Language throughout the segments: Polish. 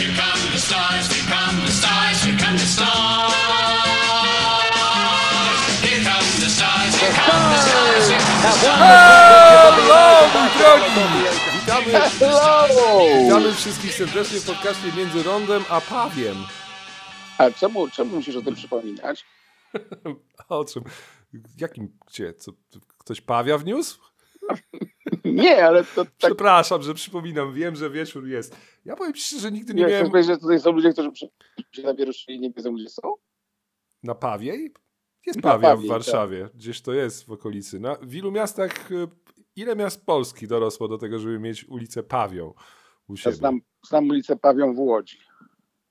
here come the stars, here come the stars, here come the stars. Here come the stars, here come the stars, here come the stars. Hello, mój drogi! Witamy, Hello! witamy wszystkich serdecznie w podcaście Między Rondem a Pawiem. A czemu, czemu musisz o tym przypominać? O czym? Jakim, gdzie? Co, ktoś Pawia wniósł? Nie, ale to tak Przepraszam, że przypominam, wiem, że wieczór jest. Ja powiem ci szczerze, nigdy nie nie miałem powiedzieć, że tutaj są ludzie, którzy przy- się na wieruszyli i nie wiedzą, gdzie są? na Pawie. Jest Pawia w Warszawie, gdzieś to jest w okolicy. Na, w ilu miastach, y, ile miast Polski dorosło do tego, żeby mieć ulicę Pawią u Ja siebie? znam, znam ulicę Pawią w Łodzi.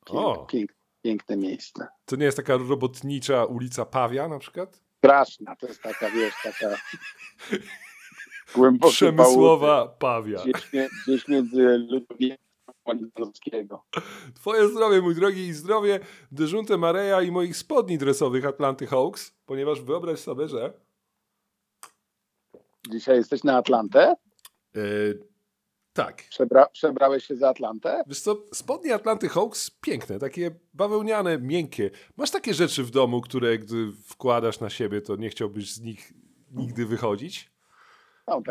O. Pięk, pięk, piękne miejsce. To nie jest taka robotnicza ulica Pawia na przykład? Straszna, to jest taka, wiesz, taka głęboka Przemysłowa Pawia. Gdzieś, gdzieś między Ludwigiem. Twoje zdrowie, mój drogi, i zdrowie Deżunte Mareja i moich spodni dresowych Atlanty Hawks, ponieważ wyobraź sobie, że Dzisiaj jesteś na Atlantę? e, tak, Przebra, przebrałeś się za Atlantę? wiesz co, spodnie Atlanty Hawks piękne, takie bawełniane, miękkie. Masz takie rzeczy w domu, które gdy wkładasz na siebie, to nie chciałbyś z nich nigdy wychodzić?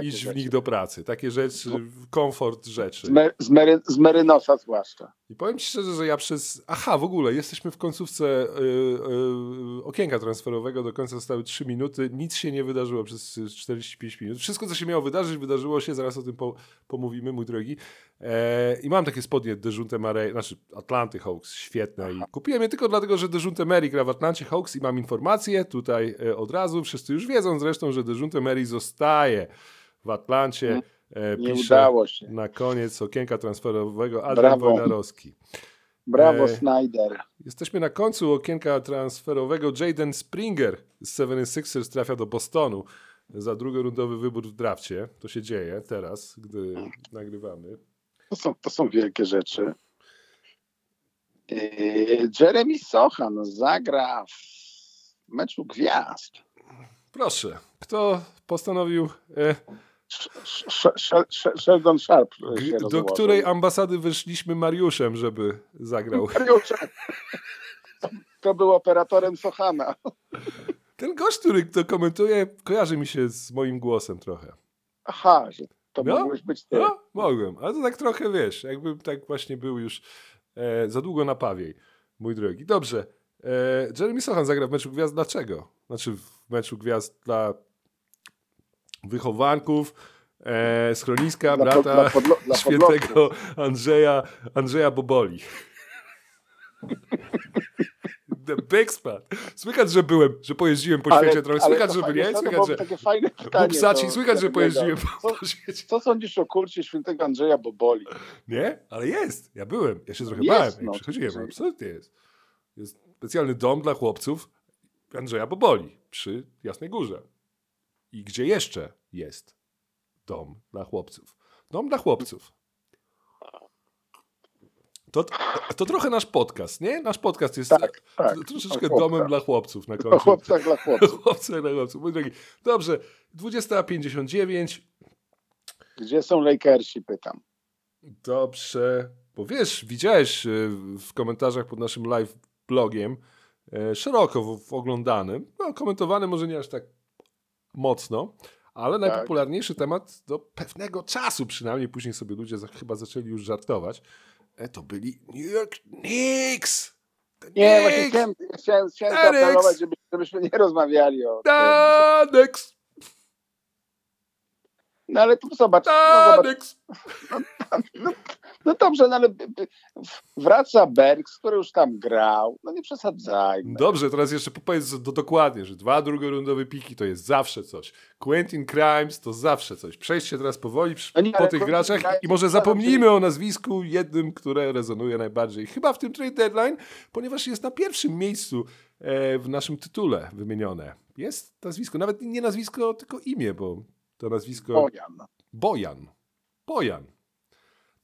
Iść w nich do pracy. Takie rzeczy, komfort rzeczy. Z, mer, z, mery, z Merynosa zwłaszcza. I powiem ci szczerze, że ja przez. Aha, w ogóle jesteśmy w końcówce y, y, okienka transferowego. Do końca zostały 3 minuty. Nic się nie wydarzyło przez 45 minut. Wszystko, co się miało wydarzyć, wydarzyło się. Zaraz o tym po, pomówimy, mój drogi. E, I mam takie spodnie Deżunte Mary, znaczy Atlanty Hawks, świetne. I kupiłem je tylko dlatego, że Deżunte Mary gra w Atlancie Hawks i mam informację tutaj e, od razu. Wszyscy już wiedzą zresztą, że Deżunte Mary zostaje w Atlancie. E, Nie pisze udało się. na koniec okienka transferowego Adrian Brawo. Wojnarowski. Brawo, E, Snyder. Jesteśmy na końcu okienka transferowego. Jaden Springer z 76ers trafia do Bostonu za drugorundowy wybór w drafcie. To się dzieje teraz, gdy nagrywamy. To są, to są wielkie rzeczy. Yy, Jeremy Sochan zagra w meczu gwiazd. Proszę, kto postanowił, e, Sh- sh- sh- sh- Sheldon Sharp. do której ambasady wyszliśmy Mariuszem, żeby zagrał? Mariusze. To, był operatorem Sochana. Ten gość, który to komentuje, kojarzy mi się z moim głosem trochę. Aha, że to No, mogłeś być ty. No, mogłem, ale to tak trochę wiesz, jakbym tak właśnie był już e, za długo na pawiej, mój drogi. Dobrze, e, Jeremy Sochan zagra w meczu gwiazd. Dlaczego? Znaczy w meczu gwiazd dla wychowanków, e, schroniska Dla brata dla podlo- dla świętego Andrzeja, Andrzeja Boboli. The Big Spot. Słychać, że byłem, że pojeździłem po świecie trochę. ale Słychać, że to Słychać, że takie fajne pytanie. To- słychać, że pojeździłem Co, po świecie. co sądzisz o kulcie świętego Andrzeja Boboli? Nie? Ale jest. Ja byłem. Ja się trochę Jest, bałem, no, przychodziłem. oczywiście. Absolutnie jest. Jest specjalny dom dla chłopców Andrzeja Boboli przy Jasnej Górze. I gdzie jeszcze jest dom dla chłopców? Dom dla chłopców. To, to trochę nasz podcast, nie? Nasz podcast jest Tak, tak. troszeczkę O chłopcach. domem dla chłopców na O końcu. chłopcach dla chłopców. Chłopcy dla chłopców. Mój drogi. Dobrze, 20.59. Gdzie są Lakersi, pytam. Dobrze, bo wiesz, widziałeś e, w komentarzach pod naszym live blogiem, e, szeroko oglądanym, no komentowany może nie aż tak mocno, ale Tak. najpopularniejszy temat do pewnego czasu przynajmniej, później sobie ludzie chyba zaczęli już żartować, to byli New York Knicks! The Nie, właśnie chciałem, chciałem, chciałem zaapelować, żeby, żebyśmy nie rozmawiali o tym. Da, Knicks! No ale tu zobacz, no, Da, zobacz Knicks! no, no dobrze, no ale wraca Bergs, który już tam grał. No nie przesadzajmy. Dobrze, teraz jeszcze powiedz do, dokładnie, że dwa drugorundowe piki to jest zawsze coś. Quentin Crimes to zawsze coś. Przejść się teraz powoli No nie, po ale tych graczach Grimes i może zapomnijmy o nazwisku jednym, które rezonuje najbardziej. Chyba w tym trade deadline, ponieważ jest na pierwszym miejscu e, w naszym tytule wymienione. Jest nazwisko, nawet nie nazwisko, tylko imię, bo to nazwisko Bojan. Bojan. Bojan.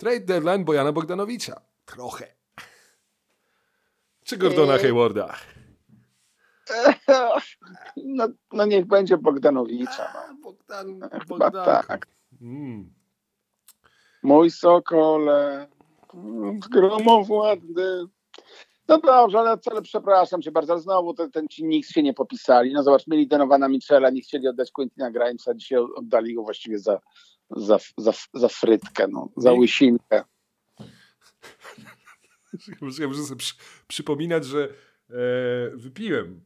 Trade deadline Bojana Bogdanowicza. Trochę. Czy Gordona Eee. Haywarda? No, no niech będzie Bogdanowicza. No. A, Bogdan, Chyba Bogdanko. tak. Mm. Mój Sokole, Gromowładny. No dobrze, ale, ale przepraszam cię bardzo, znowu ten, ten ci nikt się nie popisali. No zobacz, mieli Donowana Michela, nie chcieli oddać Quentina Grimesa, dzisiaj oddali go właściwie za, za, za, za frytkę, no, za Nie. łysinkę. Ja muszę sobie przy, przypominać, że e, wypiłem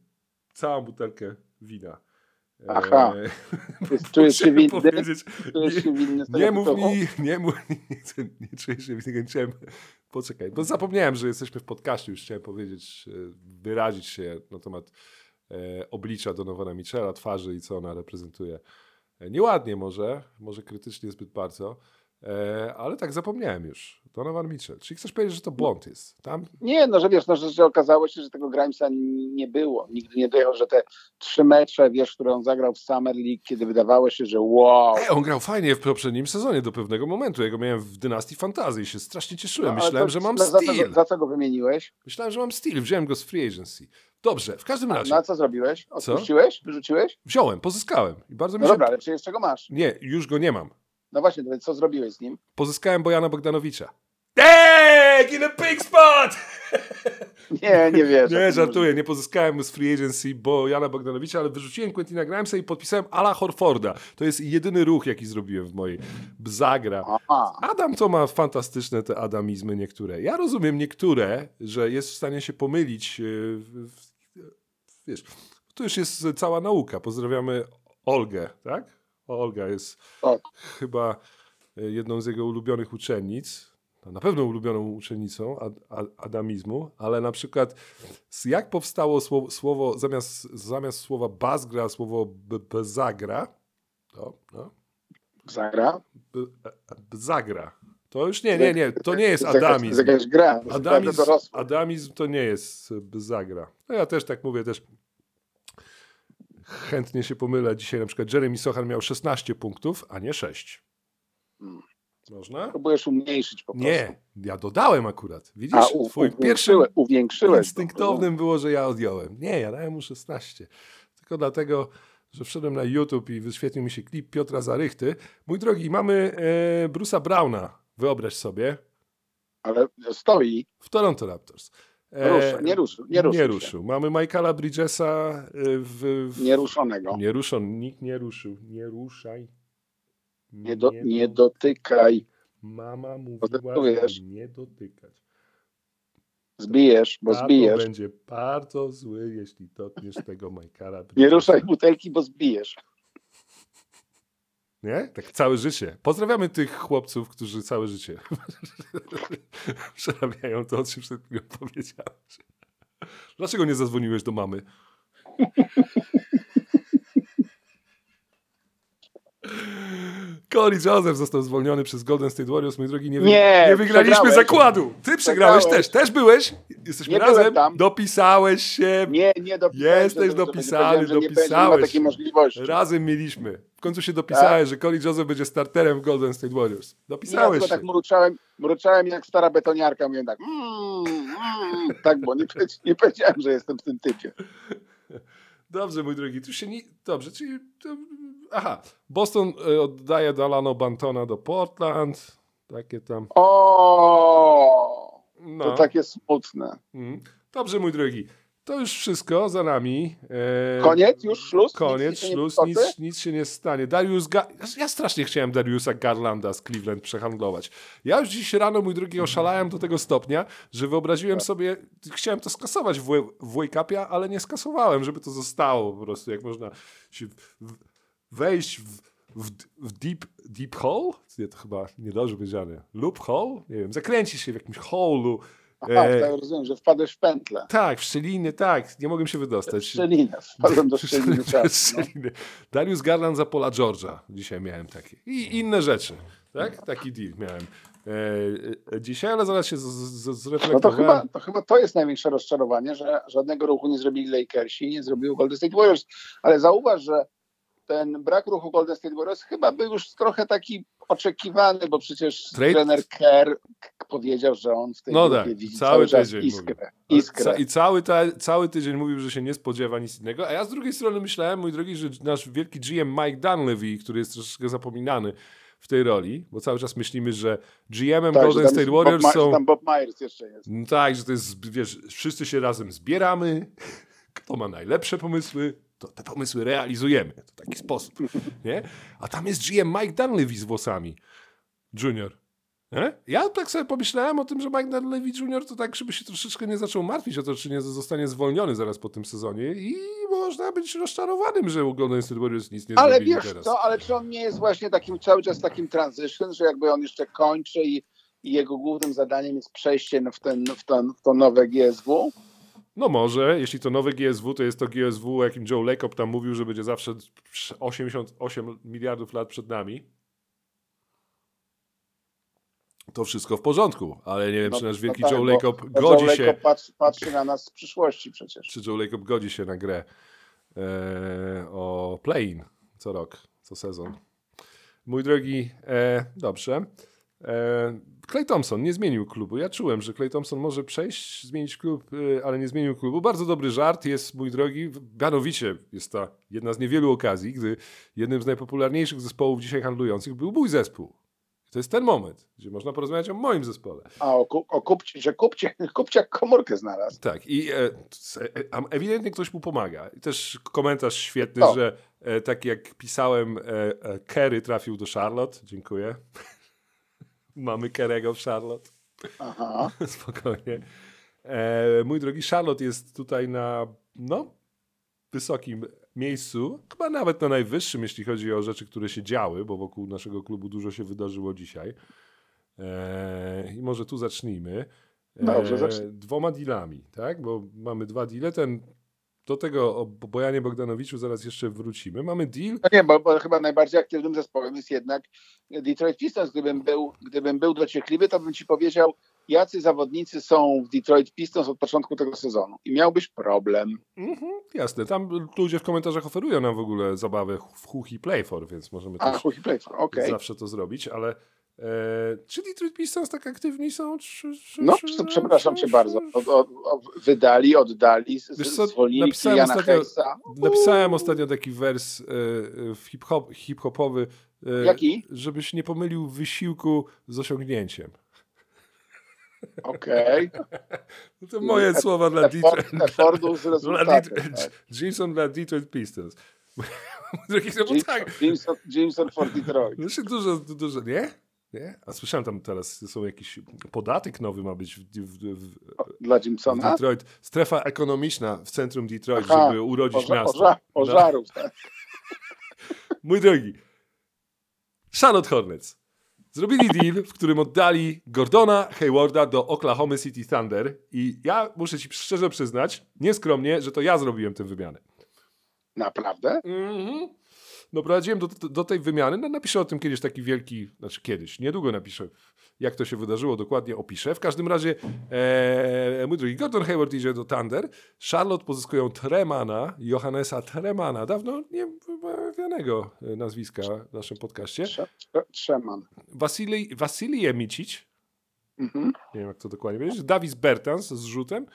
całą butelkę wina. E, Aha. Czujesz się winny? Czujesz się winny Nie mów mi, nie mów, nie, chcę- nie czuję się winny, chciałem, poczekaj, bo zapomniałem, że jesteśmy w podcaście, już chciałem powiedzieć, e, wyrazić się na temat e, oblicza Donowana Michela, twarzy i co ona reprezentuje. Nieładnie może, może krytycznie zbyt bardzo, e, ale tak zapomniałem już. Donovan Mitchell, czyli chcesz powiedzieć, że to błąd jest, tam? Nie, no że wiesz, no, że, że okazało się, że tego Grimesa nie było. Nigdy nie dojechał, że te trzy mecze, wiesz, które on zagrał w Summer League, kiedy wydawało się, że wow. Ej, on grał fajnie w poprzednim sezonie do pewnego momentu, ja go miałem w Dynastii Fantasy i się strasznie cieszyłem, No, myślałem, to- że mam za, za, co, styl. za co go wymieniłeś? Myślałem, że mam styl, wziąłem go z free agency. Dobrze, w każdym razie. No a co zrobiłeś? Odpuściłeś? Wyrzuciłeś? Wziąłem, pozyskałem. I bardzo mi No się... dobra, ale czy jeszcze go masz? Nie, już go nie mam. No właśnie, to więc co zrobiłeś z nim? Pozyskałem Bojana Bogdanowicza. Dang! In a pig spot! Nie, nie wiesz. Nie, żartuję, nie pozyskałem z free agency Bojana Bogdanowicza, ale wyrzuciłem Quentina Grimesa i podpisałem Ala Horforda. To jest jedyny ruch, jaki zrobiłem w mojej bzagra. Aha. Adam to ma fantastyczne te adamizmy niektóre. Ja rozumiem niektóre, że jest w stanie się pomylić. w- w- Wiesz, to już jest cała nauka. Pozdrawiamy Olgę, tak? Olga jest Tak. chyba y, jedną z jego ulubionych uczennic. No, Na pewno ulubioną uczennicą ad, ad, adamizmu, ale na przykład jak powstało słowo, słowo zamiast, zamiast słowa bazgra, słowo bezagra, to, no, Zagra? E, Bzagra. To już nie, nie, nie, to nie jest jakaś- adamizm. jakaś gra. dorosła. adamizm to nie jest Bzagra. No ja też tak mówię, też chętnie się pomylę. Dzisiaj na przykład Jeremy Sochan miał 16 punktów, a nie 6. Hmm. Można? Próbujesz umniejszyć po prostu. Nie, ja dodałem akurat. Widzisz, A u, twój pierwszy uwiększyłe, uwiększyłeś. instynktownym było, że ja odjąłem. Nie, ja dałem mu 16. Tylko dlatego, że wszedłem na YouTube i wyświetlił mi się klip Piotra Zarychty. Mój drogi, mamy e, Bruce'a Browna, wyobraź sobie, Ale stoi. w Toronto Raptors. E, Rusza, nie ruszył. Nie ruszył. nie ruszył. Mamy Michaela Bridgesa e, w, w, Nieruszonego. nie ruszą, nikt nie ruszył. Nie ruszaj. Nie, do, nie dotykaj. Mama mówiła, żeby nie dotykać. Zbijesz, bo Tato zbijesz. będzie bardzo zły, jeśli dotkniesz tego Michaela Nie Bridgesa. ruszaj butelki, bo zbijesz. Nie? Tak całe życie. Pozdrawiamy tych chłopców, którzy całe życie przerabiają to, o czym przed chwilą powiedziałeś. Dlaczego nie zadzwoniłeś do mamy? Corey Joseph został zwolniony przez Golden State Warriors. Mój drogi, nie, wy... Nie, nie wygraliśmy zakładu. Ty przegrałeś też. Też byłeś? Jesteśmy Nie razem. Dopisałeś się. Nie, nie dopisałem. Jesteś dopisany, że nie dopisałeś Nie ma takiej możliwości. Razem mieliśmy. W końcu się dopisałeś, że Corey Joseph będzie starterem w Golden State Warriors. Ja Dopisałeś tylko się. tak mruczałem, mruczałem jak stara betoniarka, mówię tak, mm, mm, tak, bo nie, nie powiedziałem, że jestem w tym typie. Dobrze, mój drogi, tu się nie... Dobrze, czyli... To... Aha, Boston e, oddaje Dalano Bantona do Portland. Takie tam... O, No. to takie smutne. Mm. Dobrze, mój drogi. To już wszystko za nami. E, Koniec? Już szluz? Koniec, Nic szluz, nic, nic się nie stanie. Darius Ga- Ja strasznie chciałem Dariusa Garlanda z Cleveland przehandlować. Ja już dziś rano, mój drogi, oszalałem do tego stopnia, że wyobraziłem sobie, chciałem to skasować w, w- w Wake-upie, ale nie skasowałem, żeby to zostało po prostu, jak można się wejść w, w, w deep, deep hole? Nie, to chyba niedobrze powiedziane. Loop hole? Nie wiem, zakręcić się w jakimś holu. Aha, E, tak rozumiem, że wpadłeś w pętlę. tak, w szczeliny, tak. Nie mogłem się wydostać. Szczelinę, wpadłem do szczeliny czasu. No. Darius Garland za Pola George'a. Dzisiaj miałem takie. I inne rzeczy. Tak? Taki deal miałem e, e, dzisiaj, ale zaraz się z, z, No to zreflektowałem. chyba, to chyba to jest największe rozczarowanie, że żadnego ruchu nie zrobili Lakersi, nie zrobił Golden State Warriors. Ale zauważ, że ten brak ruchu Golden State Warriors chyba był już trochę taki oczekiwany, bo przecież Trade- trener Kerr powiedział, że on w tej No tak, widzi cały cały czas tydzień iskrę. iskrę. I cały, ta, cały tydzień mówił, że się nie spodziewa nic innego. A ja z drugiej strony myślałem, mój drogi, że nasz wielki GM Mike Dunleavy, który jest troszeczkę zapominany w tej roli, bo cały czas myślimy, że GM-em Tak, Golden State Bob Warriors Ma- są... Tam Bob Myers jeszcze jest. No tak, że to jest, wiesz, wszyscy się razem zbieramy, kto ma najlepsze pomysły, to te pomysły realizujemy. To taki sposób, nie? A tam jest GM Mike Dunleavy z włosami. Junior. Nie? Ja tak sobie pomyślałem o tym, że Mike Dunleavy Junior to tak, żeby się troszeczkę nie zaczął martwić o to, czy nie zostanie zwolniony zaraz po tym sezonie i można być rozczarowanym, że u Golden State nic nie Ale wiesz teraz. co, ale czy on nie jest właśnie takim cały czas takim transition, że jakby on jeszcze kończy i, i jego głównym zadaniem jest przejście w, ten, w, ten, w to nowe GSW? No może, jeśli to nowe GSW, to jest to GSW, o jakim Joe Lacob tam mówił, że będzie zawsze 88 miliardów lat przed nami. To wszystko w porządku, ale nie wiem, czy nasz wielki tak, Joe Lacob godzi Joe się, Lacob Patrzy, patrzy na nas z przyszłości przecież. czy Joe Lacob godzi się na grę e, o play-in co rok, co sezon. Mój drogi, e, dobrze. E, Clay Thompson nie zmienił klubu. Ja czułem, że Clay Thompson może przejść, zmienić klub, e, ale nie zmienił klubu. Bardzo dobry żart jest, mój drogi. Mianowicie jest ta jedna z niewielu okazji, gdy jednym z najpopularniejszych zespołów dzisiaj handlujących był mój zespół. To jest ten moment, gdzie można porozmawiać o moim zespole. A o, ku- o kupcie, że kupcie, kupciak komórkę znalazł. Tak, i e, e, a ewidentnie ktoś mu pomaga. I też komentarz świetny, O. że e, tak jak pisałem, e, e, Kerry trafił do Charlotte. Dziękuję. Mamy Kerego w Charlotte. Aha. Spokojnie. E, mój drogi Charlotte jest tutaj na no, wysokim miejscu, chyba nawet na najwyższym, jeśli chodzi o rzeczy, które się działy, bo wokół naszego klubu dużo się wydarzyło dzisiaj. E, I może tu zacznijmy. E, Dobrze, zacznij. Dwoma dealami, tak? Bo mamy dwa deale. Ten, do tego o Bojanie Bogdanowiczu zaraz jeszcze wrócimy. Mamy deal. No nie, bo, bo chyba najbardziej aktywnym zespołem jest jednak Detroit Pistons. Gdybym był, gdybym był dociekliwy, to bym ci powiedział, jacy zawodnicy są w Detroit Pistons od początku tego sezonu. I miałbyś problem. Mhm, jasne, tam ludzie w komentarzach oferują nam w ogóle zabawę w Huch i Play for, więc możemy A, też Huchi Playford, okej. zawsze to zrobić, ale e, czy Detroit Pistons tak aktywni są? Czy, czy, No, czy, przepraszam cię bardzo. O, o, o, wydali, oddali, z- Wiesz co, zwolnili napisałem Jana ostatnio-. Napisałem ostatnio taki wers e, hip-hop, hip-hopowy, e, Jaki? żebyś nie pomylił wysiłku z osiągnięciem. Okej. No to moje Effort- słowa dla Detroit. effortu z Dla rezultatem. Tak. Jameson dla Detroit Pistons. Drugi, no Jameson, tak, Jameson, Jameson for Detroit. Znaczy dużo, dużo, nie? Nie? A słyszałem tam teraz, są jakiś podatek nowy ma być w, w, w, Dla w Jamesona? Detroit. Strefa ekonomiczna w centrum Detroit, Aha, żeby urodzić Poża- miasto. poża- No. Pożarów, tak. Mój drogi, Charlotte Hornets. Zrobili deal, w którym oddali Gordona Haywarda do Oklahoma City Thunder i ja muszę ci szczerze przyznać, nieskromnie, że to ja zrobiłem tę wymianę. Naprawdę? Mhm. Doprowadziłem do, do, do tej wymiany. No, napiszę o tym kiedyś taki wielki, znaczy kiedyś, niedługo napiszę, jak to się wydarzyło, dokładnie opiszę. W każdym razie, e, mój drogi, Gordon Hayward idzie do Thunder. Charlotte pozyskują Tremana, Johannesa Tremana, dawno niewymawianego nazwiska w naszym podcaście. Trze- trze- Trzeman. Wasili, Wasilije Micic, Mhm. nie wiem jak to dokładnie powiedzieć, Davis Bertans z rzutem.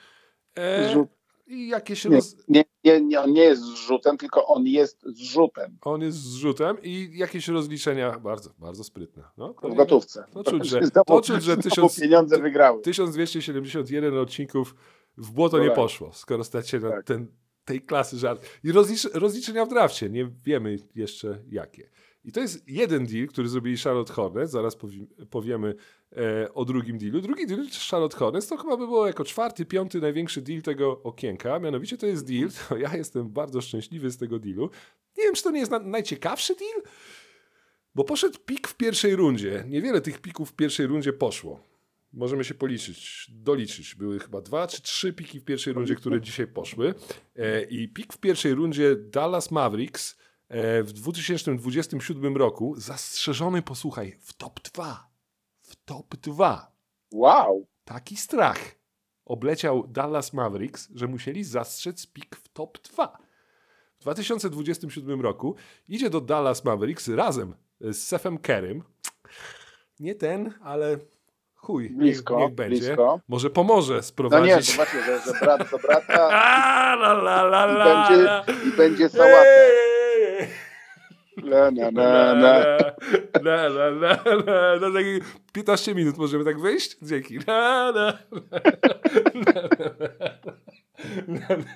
E, Zrzut. I jakieś Nie, roz... nie, nie, nie, on nie jest zrzutem, tylko on jest zrzutem On jest z rzutem i jakieś rozliczenia bardzo, bardzo sprytne. No, to w gotówce. To czuć, że, Znowu- to czuć, że znowu tysiąc, pieniądze wygrały. 1271 odcinków w błoto nie poszło, skoro stacie na Tak. ten, tej klasy żart. I rozlicz, rozliczenia w drafcie, nie wiemy jeszcze jakie. I to jest jeden deal, który zrobili Charlotte Hornets, zaraz powi powiemy e, o drugim dealu. Drugi deal Charlotte Hornets to chyba by było jako czwarty, piąty największy deal tego okienka, mianowicie to jest deal, to ja jestem bardzo szczęśliwy z tego dealu. Nie wiem, czy to nie jest na, najciekawszy deal, bo poszedł pik w pierwszej rundzie. Niewiele tych pików w pierwszej rundzie poszło. Możemy się policzyć, doliczyć. Były chyba dwa czy trzy piki w pierwszej rundzie, które dzisiaj poszły. E, I pik w pierwszej rundzie Dallas Mavericks w 2027 roku zastrzeżony, posłuchaj, w top 2. W top 2. Wow. Taki strach obleciał Dallas Mavericks, że musieli zastrzec pik w top 2. W 2027 roku idzie do Dallas Mavericks razem z Sefem Kerrym. Nie ten, ale chuj, Blisko, niech, będzie. blisko. Może pomoże No nie, sprowadzić... zobaczcie, że, że brat do brata A, la, la, la, i będzie, i będzie sałata. La, na, na, na. Na, na, na, na, takie 15 minut możemy tak wyjść? Dzięki. Na, na, na, na.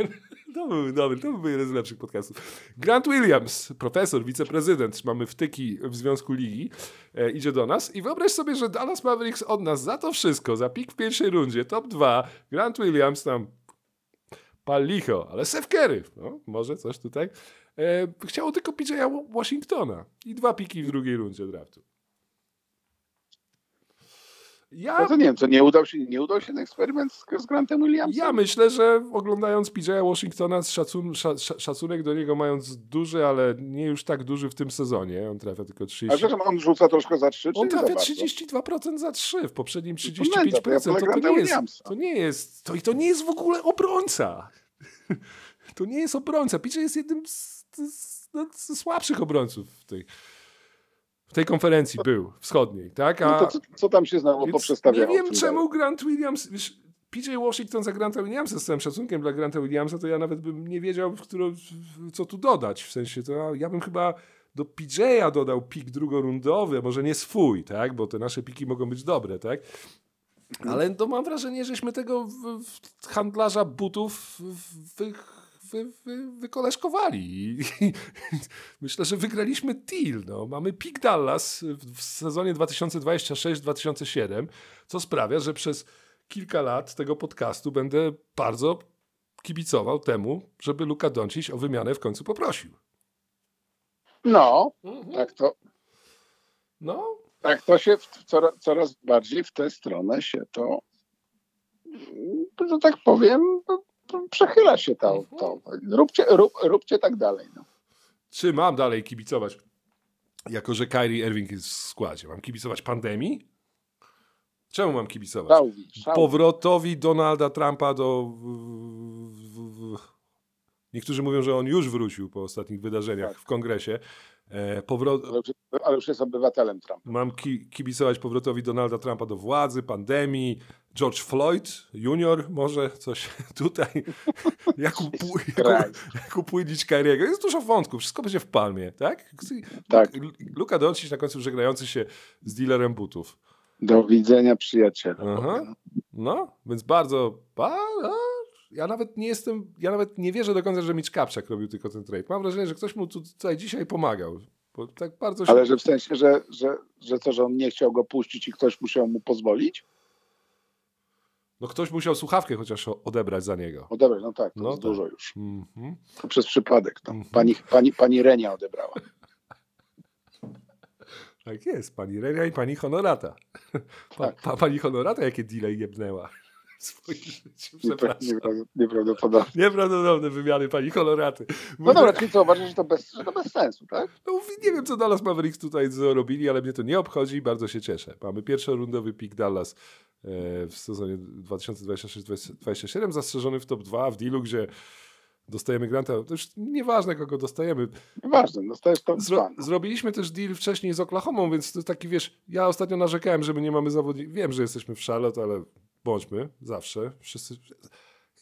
To był dobry, to był jeden z lepszych podcastów. Grant Williams, profesor, wiceprezydent, mamy wtyki w Związku Ligi, e, idzie do nas i wyobraź sobie, że Dallas Mavericks od nas za to wszystko, za pik w pierwszej rundzie, top 2, Grant Williams tam pal licho, ale Seth Curry, no, może coś tutaj, e, chciało tylko PJ'a Washingtona i dwa piki w drugiej rundzie draftu. Ja, No to nie wiem, co nie udał się, nie udał się ten eksperyment z, z Grantem Williamsem? ja myślę, że oglądając PJ'a Washingtona, z szacun, sza, sza- szacunek do niego mając duży, ale nie już tak duży w tym sezonie, on trafia tylko A 30. że on rzuca troszkę za trzy, czy On nie za trafia bardzo? 32% za 3, w poprzednim to 35%. męta, to ja To, to, nie jest, to nie jest, to, i to nie jest w ogóle obrońca. To nie jest obrońca. PJ jest jednym z, z, no, ze słabszych obrońców w tej, w tej konferencji był, wschodniej, tak? A, No to co, co tam się znowu więc poprzestawiało? nie wiem czemu Grant Williams, wiesz, PJ Washington za Granta Williamsa, z całym szacunkiem dla Granta Williamsa, to ja nawet bym nie wiedział, w którą, co tu dodać. W sensie, to ja bym chyba do PJ'a dodał pik drugorundowy, może nie swój, tak? Bo te nasze piki mogą być dobre, tak? Ale to mam wrażenie, żeśmy tego w, w handlarza butów wy, wy, wy, wykoleżkowali. I, myślę, że wygraliśmy deal. No. Mamy pik Dallas w, sezonie 2026-2007, co sprawia, że przez kilka lat tego podcastu będę bardzo kibicował temu, żeby Luka Doncic o wymianę w końcu poprosił. No, tak to, No, tak to się w, coraz, coraz bardziej w tę stronę się to, że tak powiem, przechyla się to. to. Róbcie, rób, róbcie tak dalej. No. czy mam dalej kibicować, jako że Kyrie Irving jest w składzie? Mam kibicować pandemii? Czemu mam kibicować? Szałwi, szałwi. powrotowi Donalda Trumpa do. Niektórzy mówią, że on już wrócił po ostatnich wydarzeniach Tak. w kongresie. E, powro, Ale już- Ale już jest obywatelem Trumpa. mam ki, kibicować powrotowi Donalda Trumpa do władzy, pandemii. George Floyd Junior, może coś tutaj. Jak, upu, jak, Kraj. jak upłynić Kyriego. Jest dużo wątków, wszystko będzie w palmie, tak? Tak. Lu- Luka Doncic na końcu żegnający się z dealerem butów. Do widzenia, przyjaciela. Aha. No, więc bardzo. A, ja nawet nie jestem, ja nawet nie wierzę do końca, że Mitch Kapczak robił tylko ten trade. Mam wrażenie, że ktoś mu tu tutaj dzisiaj pomagał. Tak bardzo się... Ale że w sensie, że, że, że co, że on nie chciał go puścić i ktoś musiał mu pozwolić? No ktoś musiał słuchawkę chociaż odebrać za niego. Dobra, no tak, to No jest tak. dużo już. Mhm. To przez przypadek. No. Mhm. Pani, pani, pani Renia odebrała. Tak jest, pani Renia i pani Honorata. Pa, Tak. pa, pani Honorata jakie deale jebnęła w swoim życiu, Niepra- przepraszam. niepra- Nieprawdopodobne. Nieprawdopodobne wymiany pani Honoraty. No dobra, czyli co, uważasz, że to bez, że to bez sensu, tak? No, nie wiem, co Dallas Mavericks tutaj zrobili, ale mnie to nie obchodzi i bardzo się cieszę. Mamy pierwszorundowy pik Dallas e, w sezonie 2026-2027, zastrzeżony w top 2 w dealu, gdzie dostajemy granta. To już nieważne, kogo dostajemy. Nieważne, dostajesz to Zro, zrobiliśmy też deal wcześniej z Oklahomą, więc to taki, wiesz, ja ostatnio narzekałem, że my nie mamy zawodników. Wiem, że jesteśmy w Charlotte, ale bądźmy zawsze. Wszyscy...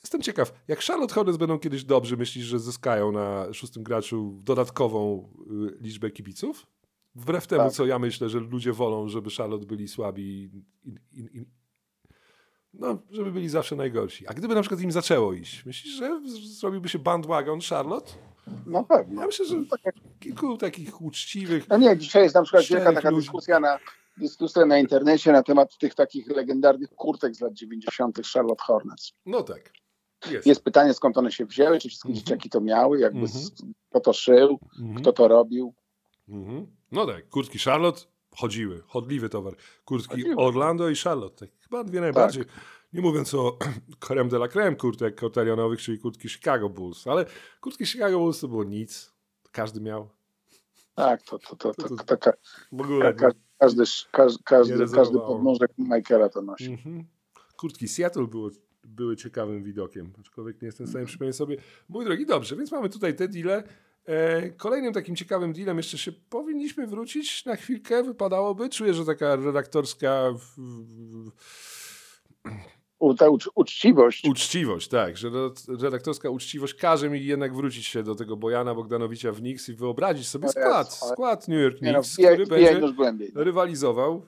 Jestem ciekaw, jak Charlotte Hornets będą kiedyś dobrzy, myślisz, że zyskają na szóstym graczu dodatkową y, liczbę kibiców? Wbrew temu, Tak. co ja myślę, że ludzie wolą, żeby Charlotte byli słabi i, i, i, no, żeby byli zawsze najgorsi. A gdyby na przykład im zaczęło iść, myślisz, że zrobiłby się bandwagon Charlotte? No pewnie. Ja myślę, że kilku takich uczciwych. No nie, dzisiaj jest na przykład wielka taka ludzi. dyskusja na, dyskusja na internecie na temat tych takich legendarnych kurtek z lat 90. Charlotte Hornets. No tak. Jest. Jest pytanie, skąd one się wzięły, czy wszystkie Mhm. dzieciaki to miały, jakby Mhm. z, kto to szył, Mhm. kto to robił. Mhm. No tak, kurtki Charlotte chodziły, chodliwy towar. Kurtki Chodziły. Orlando i Charlotte, tak chyba dwie najbardziej. Nie mówiąc o creme de la creme kurtek kotarionowych, czyli kurtki Chicago Bulls, ale kurtki Chicago Bulls to było nic. Każdy miał. Tak, to, to, to, to, To- to, każdy, każdy, każdy, każdy podnóżek Michaela to nosi. Mhm. Kurtki Seattle było, były ciekawym widokiem, aczkolwiek nie jestem w stanie przypomnieć sobie. Mój drogi, dobrze, więc mamy tutaj te deale. E, kolejnym takim ciekawym dealem jeszcze się powinniśmy wrócić na chwilkę, wypadałoby. Czuję, że taka redaktorska w, w, u, ta ucz, uczciwość. Uczciwość, tak, że red- redaktorska uczciwość każe mi jednak wrócić się do tego Bojana Bogdanowicza w Knicks i wyobrazić sobie skład, skład New York no, Knicks, wbijaj, który będzie głębiej. rywalizował.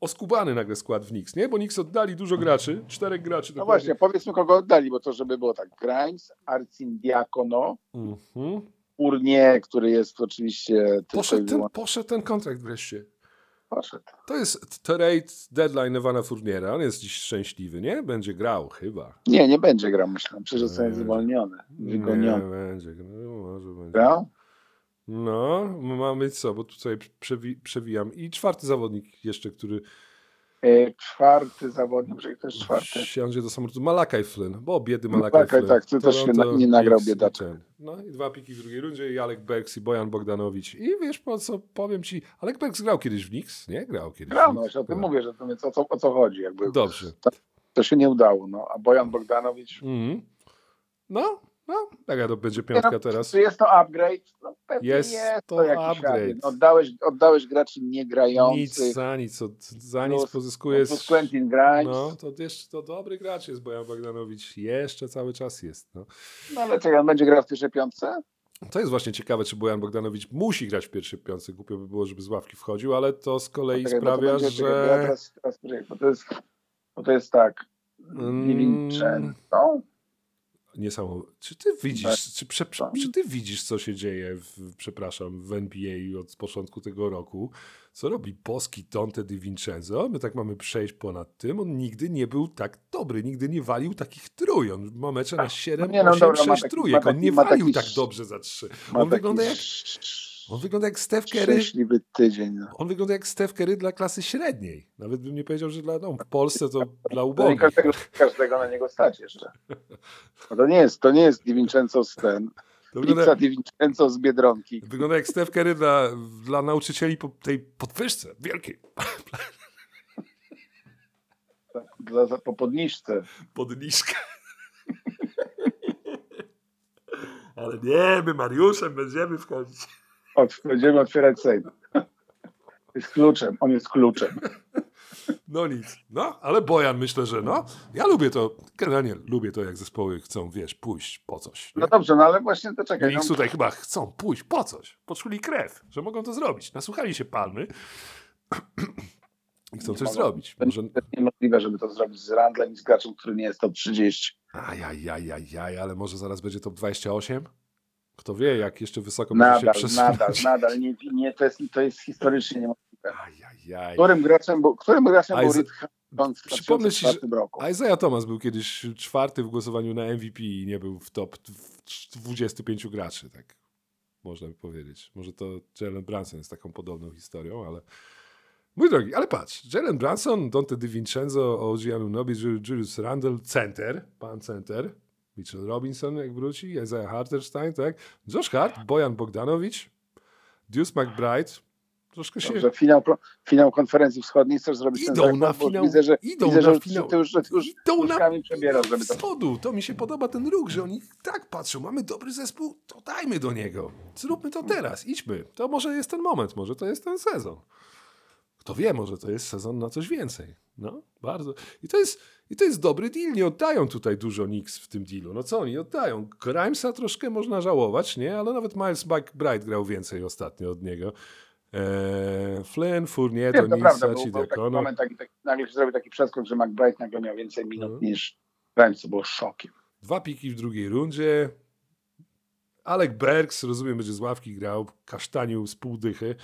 Oskubany nagle skład w Knicks, nie? Bo Knicks oddali dużo graczy, czterech graczy. No dokładnie. właśnie, powiedzmy kogo oddali, bo to żeby było tak. Grimes, Arcin Diakono, Mhm. Fournier, który jest oczywiście Poszedł, ten, poszedł ten kontrakt wreszcie. Poszedł. To jest trade deadline Ewana Fourniera. On jest dziś szczęśliwy, nie? Będzie grał chyba. Nie, nie będzie grał, myślę. Przecież Nie. zostanie zwolniony, Nie, wygoniony. będzie. No, może będzie. Grał? No, mamy co, bo tutaj przewi przewijam. I czwarty zawodnik jeszcze, który czwarty zawodnik, że ktoś czwarty. siądzie do samolotu. Malakaj Flynn, bo biedy Malakaj Flynn. tak, ty też się nie nagrał, biedaczek. No i dwa piki w drugiej rundzie i Alek Bergs i Bojan Bogdanowicz. I wiesz po co, powiem ci, Alek Bergs grał kiedyś w Knicks? Nie? Grał kiedyś Grał, no o tym Grał. mówię, że to więc o co, o co chodzi. Jakby. Dobrze. To się nie udało, no. A Bojan Bogdanowicz, Mhm. No, no, taka to będzie Nie piątka no, teraz. czy jest to upgrade? No pewnie Jest jest, to jakiś upgrade. No, oddałeś, oddałeś graczy Nic niegrających. za nic, od, za nic Plus- pozyskujesz. Plus Quentin Grimes. No, to jeszcze to dobry gracz jest Bojan Bogdanowicz. Jeszcze cały czas jest. No. No ale czekaj, on będzie grał w pierwszej piątce? To jest właśnie ciekawe, czy Bojan Bogdanowicz musi grać w pierwszej piątce. Głupio by było, żeby z ławki wchodził, ale to z kolei bo to sprawia, będzie- czekaj, że... Teraz, teraz, bo, to jest, bo to jest tak. Mm. Niesamowite. Czy ty widzisz, Tak. czy, prze, czy ty widzisz, co się dzieje, w, przepraszam, w NBA od początku tego roku? Co robi boski Tonte Di Vincenzo? My tak mamy przejść ponad tym. On nigdy nie był tak dobry, nigdy nie walił takich trój. On ma mecze na 7, nie, no 8, dobra, ma 6 taki- trójek. On nie walił taki tak dobrze za trzy. On wygląda jak, on wygląda jak Steph Curry. Szczęśliwy tydzień. No. On wygląda jak Steph Curry dla klasy średniej. Nawet bym nie powiedział, że dla, no, w Polsce to dla ubogich. każdego, każdego na niego stać jeszcze. Bo to nie jest, to nie jest Divincenzo z ten. To wygląda, Divincenzo z Biedronki. wygląda jak Steph Curry dla, dla nauczycieli po tej podwyżce wielkiej. Za, za, po podniżce. Podniżkę. Ale nie, my Mariuszem będziemy wchodzić. Od, będziemy otwierać sejm. Jest kluczem, on jest kluczem. No nic. No, ale Bojan myślę, że no. Ja lubię to, generalnie lubię to, jak zespoły chcą, wiesz, pójść po coś. Nie? No dobrze, no ale właśnie to czekaj. Knicks No, tutaj chyba chcą pójść po coś. Poczuli krew, że mogą to zrobić. Nasłuchali się palmy i chcą Nie coś mogą. zrobić. to Może... jest niemożliwe, żeby to zrobić z Randlem i z graczem, który nie jest top 30. Ajajajajaj, ale może zaraz będzie top 28? Kto wie, jak jeszcze wysoko może się Nadal, przesunąć. nadal, nadal. Nie, nie, to, jest, to jest historycznie niemożliwe. Ajajaj. Którym graczem, był- którym graczem był Isaiah- Reed w Przypomnę ci, że- 2004 roku? Isaiah Thomas był kiedyś czwarty w głosowaniu na MVP i nie był w top w 25 graczy, tak można by powiedzieć. Może to Jalen Brunson jest taką podobną historią, ale mój drogi, ale patrz, Jalen Brunson, Dante DiVincenzo, OG Anunobi, Julius Randle, center, pan center, Mitchell Robinson jak wróci, Isaiah Hartenstein, tak, Josh Hart, Bojan Bogdanowicz, Deuce McBride, troszkę się... Dobrze, finał, finał konferencji wschodniej chcesz zrobić ten Idą rekord? na finał, Widzę, że, idą widzę, na że finał. ty już, ty już Idą na przebierasz, żeby to... spodu. To mi się podoba ten ruch, że oni tak patrzą, mamy dobry zespół, to dajmy do niego. Zróbmy to teraz, idźmy. To może jest ten moment, może to jest ten sezon. Kto wie, może to jest sezon na coś więcej. No, bardzo. I to jest, i to jest dobry deal. Nie oddają tutaj dużo Knicks w tym dealu. No co oni oddają? Grimesa troszkę można żałować, nie? Ale nawet Miles McBride grał więcej ostatnio od niego. Eee, Flynn, Fournier, był, był taki Cidekono. moment, taki, taki, nagle się zrobił taki przeskok, że McBride nagle miał więcej minut No. niż Grimes, co było szokiem. Dwa piki w drugiej rundzie. Alek Bergs, rozumiem, będzie z ławki grał, kasztanił z pół dychy.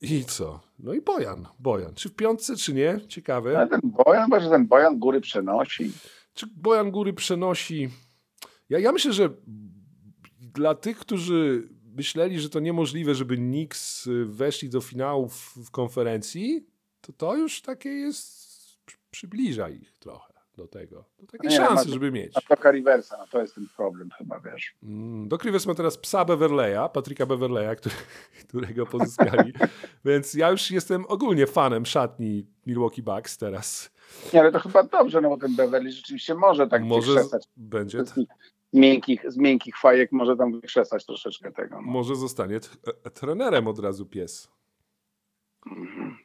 I co? No i Bojan. Bojan. Czy w piątce, czy nie? Ciekawe. Ale ten Bojan, że ten Bojan góry przenosi. Czy Bojan Góry przenosi... Ja, ja myślę, że dla tych, którzy myśleli, że to niemożliwe, żeby Knicks y, weszli do finałów w konferencji, to to już takie jest... przy- Przybliża ich trochę do tego. Do takiej Nie, szansy, ma- żeby mieć. A Toka Riversa, no to jest ten problem chyba, wiesz. Mm, Doc Rivers ma teraz psa Beverleya, Patryka Beverleya, który, którego pozyskali. Więc ja już jestem ogólnie fanem szatni Milwaukee Bucks teraz. Nie, ale to chyba dobrze, no bo ten Beverly rzeczywiście może tak Może z- wykrzesać. będzie, Z miękkich, z miękkich fajek może tam wykrzesać troszeczkę tego. No. może zostanie e, trenerem od razu pies. Mhm.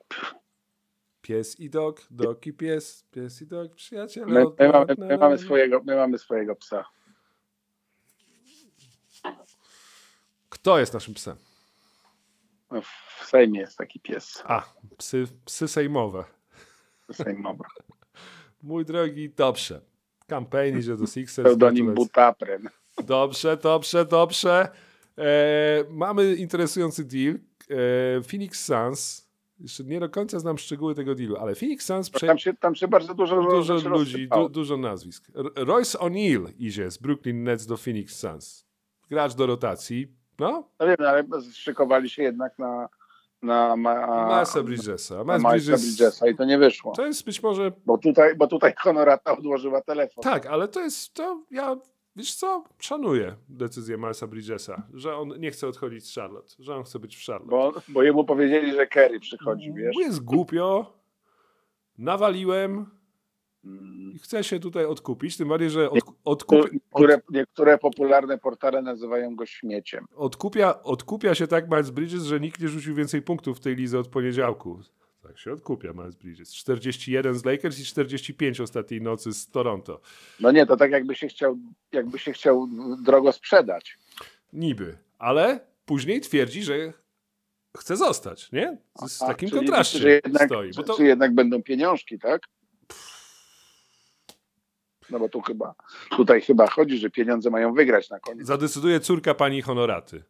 Pies i dog, dog i pies, pies i dog, przyjaciele. My, my, mamy, my, mamy swojego, my mamy swojego psa. Kto jest naszym psem? No, W Sejmie jest taki pies A, psy, psy sejmowe. sejmowy. Mój drogi, dobrze. Campaign idzie do Sixers. Pseudonim. Butapren. Dobrze, dobrze, dobrze. E, mamy interesujący deal. E, Phoenix Suns. Jeszcze nie do końca znam szczegóły tego dealu, ale Phoenix Suns prze... Tam się, tam się bardzo dużo, dużo rzeczy ludzi, du, dużo nazwisk. Royce O'Neal idzie z Brooklyn Nets do Phoenix Suns. Gracz do rotacji. No, No wiem, ale szykowali się jednak na na ma, Milesa Bridgesa. Milesa Bridges, Bridgesa i to nie wyszło. to jest być może Bo tutaj, bo tutaj Honorata odłożyła telefon. Tak, ale to jest, to ja, wiesz co, szanuję decyzję Milesa Bridgesa, że on nie chce odchodzić z Charlotte, że on chce być w Charlotte. Bo, bo jemu powiedzieli, że Kerry przychodzi, wiesz. Bo jest głupio, nawaliłem Mm. i chcę się tutaj odkupić, tym bardziej, że od, odkup, od, Niektóre, niektóre popularne portale nazywają go śmieciem. odkupia, odkupia się tak Miles Bridges, że nikt nie rzucił więcej punktów w tej lidze od poniedziałku. Tak się odkupia Miles Bridges. 41 z Lakers i 45 ostatniej nocy z Toronto. No nie, to tak jakby się chciał, jakby się chciał drogo sprzedać. Niby, ale później twierdzi, że chce zostać, nie? Z takim kontraście Czy jednak, stoi. Bo to, czy jednak będą pieniążki, tak? No bo tu chyba, tutaj chyba chodzi, że pieniądze mają wygrać na koniec. zadecyduje córka pani Honoraty.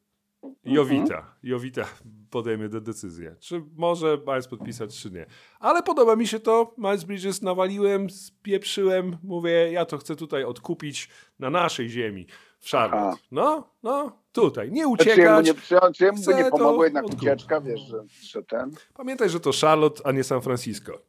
Jowita. Mhm. Jowita podejmie tę decyzję. Czy może Miles podpisać, czy nie. Ale podoba mi się to. Miles Bridges nawaliłem, spieprzyłem. Mówię, ja to chcę tutaj odkupić na naszej ziemi. W Charlotte. No, no, tutaj. Nie Czy jemu uciekać. nie, czy, jemu nie to pomogła jednak odkupić. ucieczka, wiesz, że, że ten... Pamiętaj, że to Charlotte, a nie San Francisco.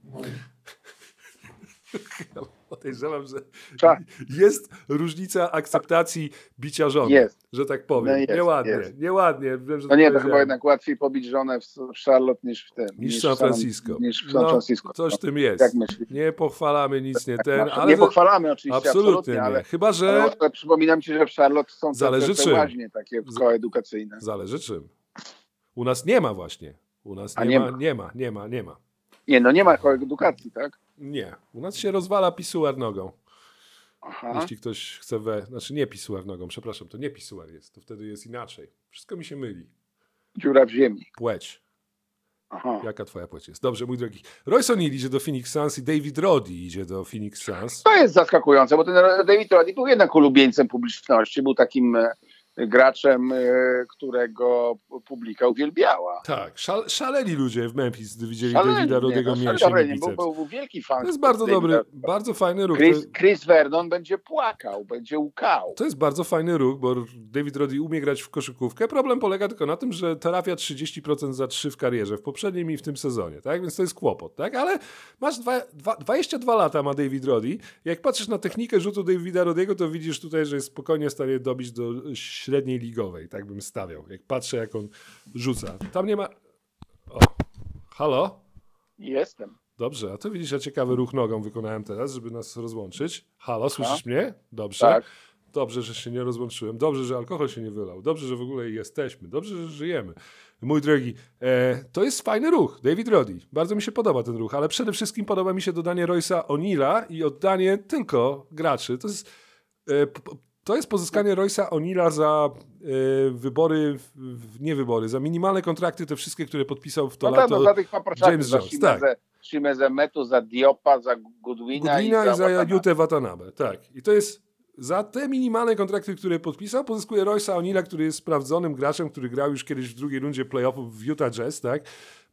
Podejrzewam, że Cza- jest różnica akceptacji bicia żony. Jest. Że tak powiem. No jest, nieładnie, jest. nieładnie. Wiem, że No nie, to chyba jednak łatwiej pobić żonę w, Charlotte niż w tym. Niż w San Francisco. Niż w San No, Francisco. Coś w tym jest. Jak myślisz? Nie pochwalamy nic, nie ten, Znaczy, ale nie pochwalamy oczywiście, absolutnie absolutnie, nie. ale, Chyba, że ale, ale przypominam ci, że w Charlotte są Zależy te, te łaźnie takie koedukacyjne. zależy czym. U nas nie ma właśnie. U nas nie, nie ma, ma. nie ma, nie ma, nie ma. Nie, no nie ma koedukacji, tak? Nie. U nas się rozwala pisuar nogą. Aha. Jeśli ktoś chce we... Znaczy nie pisuar nogą, przepraszam, to nie pisuar jest. To wtedy jest inaczej. Wszystko mi się myli. Dziura w ziemi. Płeć. Aha. Jaka twoja płeć jest? Dobrze, mój drogi. Royce O'Neal idzie do Phoenix Suns i David Roddy idzie do Phoenix Suns. To jest zaskakujące, bo ten David Roddy był jednak ulubieńcem publiczności, był takim e, graczem, e, którego publika uwielbiała. Tak, szal, szaleli ludzie w Memphis, gdy widzieli Szalenie, Davida Rodego no, mięśnie i szalenie, był, był, wielki fan. To jest bardzo Davida dobry, Rodda. bardzo fajny ruch. Chris, Chris Vernon będzie płakał, będzie łkał. to jest bardzo fajny ruch, bo David Roddy umie grać w koszykówkę. Problem polega tylko na tym, że trafia 30% za 3 w karierze, w poprzednim i w tym sezonie, tak? Więc to jest kłopot, tak? Ale masz dwa, dwa, 22 lata ma David Roddy. Jak patrzysz na technikę rzutu Davida Roddiego, to widzisz tutaj, że jest spokojnie w stanie dobić do średniej ligowej, tak bym stawiał. Jak patrzę, jak on rzuca. Tam nie ma... O, halo? Jestem. Dobrze, a to widzisz, ja ciekawy ruch nogą wykonałem teraz, żeby nas rozłączyć. Halo, słyszysz mnie? Dobrze. Tak. Dobrze, że się nie rozłączyłem. Dobrze, że alkohol się nie wylał. Dobrze, że w ogóle jesteśmy. Dobrze, że żyjemy. Mój drogi, e, to jest fajny ruch. David Roddy. Bardzo mi się podoba ten ruch, ale przede wszystkim podoba mi się dodanie Royce'a O'Neala i oddanie tylko graczy. To jest, e, to jest pozyskanie Royce'a O'Neala za e, wybory, w- nie wybory, za minimalne kontrakty, te wszystkie, które podpisał w to No tak, lato. no za tych paproczaków, James za Jones, tak. Shimezę, Shimezę Metu, za Diopa, za Goodwina, Goodwina i za Watanabe. Jutę Watanabe, tak. I to jest za te minimalne kontrakty, które podpisał, pozyskuje Royce'a O'Neala, który jest sprawdzonym graczem, który grał już kiedyś w drugiej rundzie playoffów w Utah Jazz, tak?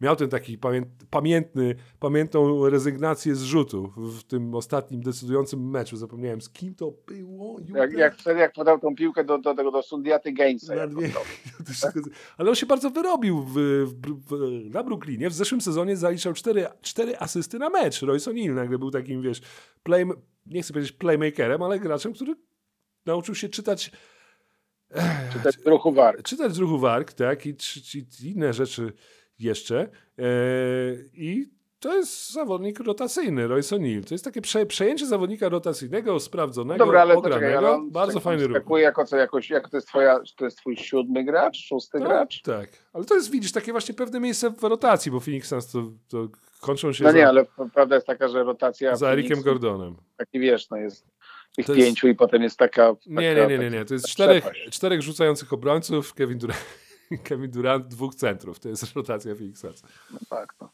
Miał ten taki pamię pamiętny, pamiętną rezygnację z rzutu w tym ostatnim decydującym meczu. Zapomniałem z kim to było. Jak, jak wtedy, jak podał tą piłkę do, do tego do Sundiaty Gainsa. Dwie- Ale on się bardzo wyrobił w, w, w, na Brooklynie. W zeszłym sezonie zaliczał cztery, cztery asysty na mecz. Royce O'Neal nagle był takim, wiesz, play, nie chcę powiedzieć playmakerem, ale graczem, który nauczył się czytać Czy ten ruchu war. czytać z ruchu warg, tak, i, czy inne rzeczy jeszcze. E, I to jest zawodnik rotacyjny, Royce O'Neal. To jest takie prze, przejęcie zawodnika rotacyjnego, sprawdzonego, Dobra, ale ogranego. poczekaj, ale bardzo tak fajny ruch. jako co, jakoś, jak to jest twoja, to jest twój siódmy gracz, szósty Tak, gracz? tak, ale to jest, widzisz, takie właśnie pewne miejsce w rotacji, bo Phoenix Suns to, to kończą się No za, nie, ale prawda jest taka, że rotacja za Phoenix, Gordonem. taki wiesz, no jest tych To jest- pięciu i potem jest taka... taka Nie, nie, nie, nie, nie. To jest czterech, przepaść. czterech rzucających obrońców, Kevin Durant, Kevin Durant, dwóch centrów. To jest rotacja Phoenix. No tak, no.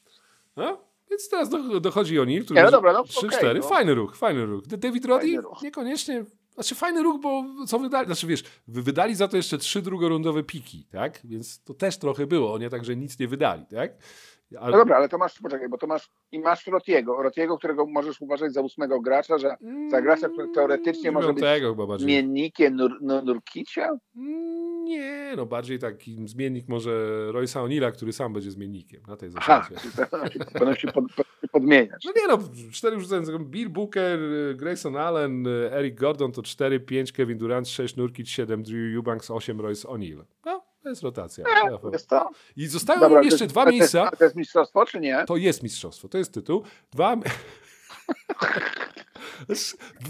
No? Więc teraz do, dochodzi o który Nie, no dobra, no 3-4. okej, no. Fajny ruch, fajny ruch. David Roddy niekoniecznie. Znaczy fajny ruch, bo co wydali? Znaczy wiesz, wy- wydali za to jeszcze trzy drugorundowe piki, tak? Więc to też trochę było. Nie tak, że nic nie wydali, tak? Ale, No dobra, ale to masz, poczekaj, bo to masz i masz Rotiego, Rotiego, którego możesz uważać za ósmego gracza, że za gracza, który teoretycznie może być zmiennikiem Nur, Nur, Nurkicia? Mm, Nie, no bardziej taki zmiennik może Roysa O'Neilla, który sam będzie zmiennikiem na tej zasadzie. będą się pod, pod, podmieniać. No nie no, cztery rzucające. Bill Booker, Grayson Allen, Eric Gordon to 4, 5, Kevin Durant 6, Nurkic 7, Drew Eubanks 8, Royce O'Neal. No, to jest rotacja. Jest to? I zostają Dobra, jeszcze jest- dwa miejsca. To jest mistrzostwo, czy nie? To jest mistrzostwo, to jest tytuł. Dwa...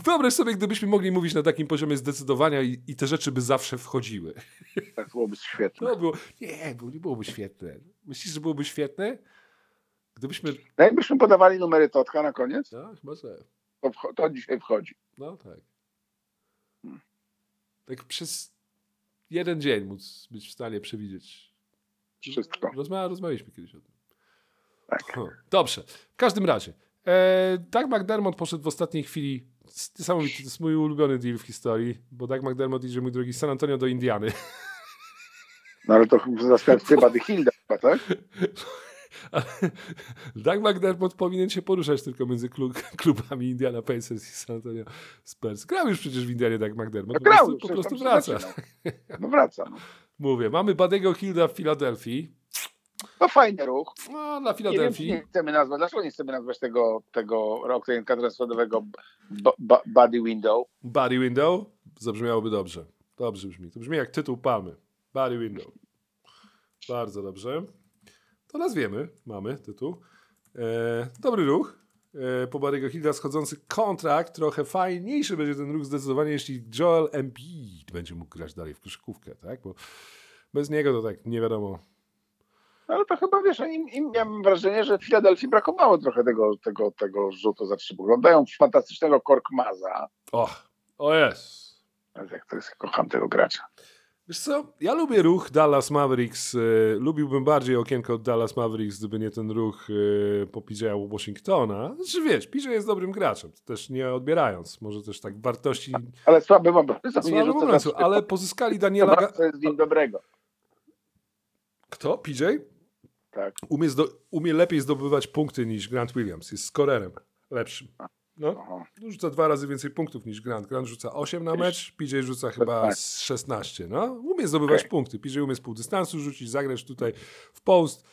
Wyobraź sobie, gdybyśmy mogli mówić na takim poziomie zdecydowania i, i te rzeczy by zawsze wchodziły. Tak byłoby świetne. To było... Nie, nie byłoby świetne. Myślisz, że byłoby świetne? Gdybyśmy... No jakbyśmy podawali numery Totka na koniec, No, chyba że... to, to dzisiaj wchodzi. No tak. Tak przez jeden dzień móc być w stanie przewidzieć. Wszystko. Rozmawia, rozmawialiśmy kiedyś o tym. Tak. Dobrze. W każdym razie. E, Doug McDermott poszedł w ostatniej chwili. Niesamowity, to jest mój ulubiony deal w historii, bo Doug McDermott idzie, mój drogi, z San Antonio do Indiany. No ale to w zastępstwie Buddy Hilda tak? Doug McDermott powinien się poruszać tylko między klub, klubami Indiana Pacers i San Antonio Spurs. Grał już przecież w Indianie Doug McDermott. No po grał, prostu, po prostu się wraca. No wraca. No. Mówię, mamy Badego Hilda w Filadelfii. To fajny ruch. No, dla Nie wiem, Filadelfii. nie chcemy nazwać, dlaczego nie chcemy nazwać tego, tego okienka transferowego b- b- Buddy Window? Body Window. Zabrzmiałoby dobrze. Dobrze brzmi. To brzmi jak tytuł palmy. Body Window. Bardzo dobrze. To nazwiemy. Mamy tytuł. E, dobry ruch. E, po Barry'ego Hilda schodzący kontrakt. Trochę fajniejszy będzie ten ruch zdecydowanie, jeśli Joel Embiid będzie mógł grać dalej w koszykówkę, tak? Bo bez niego to tak nie wiadomo. Ale to chyba wiesz, im, im miałem wrażenie, że w Filadelfii brakowało trochę tego, tego, tego rzutu za trzy. Oglądają fantastycznego Korkmaza. Och, o jest. Jak to jest, kocham tego gracza. Wiesz co, ja lubię ruch Dallas Mavericks. E, lubiłbym bardziej okienko od Dallas Mavericks, gdyby nie ten ruch e, po PJ'a Washingtona. Znaczy wiesz, PJ jest dobrym graczem, też nie odbierając. Może też tak wartości Ale słabym obrońcą. słabym obrońcą, ale pozyskali Daniela... Ga- To jest nim dobrego. Kto? PJ? Tak. Umie, zdo- umie lepiej zdobywać punkty niż Grant Williams. Jest skorerem lepszym. No, Aha. rzuca dwa razy więcej punktów niż Grant. Grant rzuca 8 na mecz, PJ rzuca chyba z 16. No, umie zdobywać Okej. punkty. PJ umie z półdystansu rzucić, zagrać tutaj w post,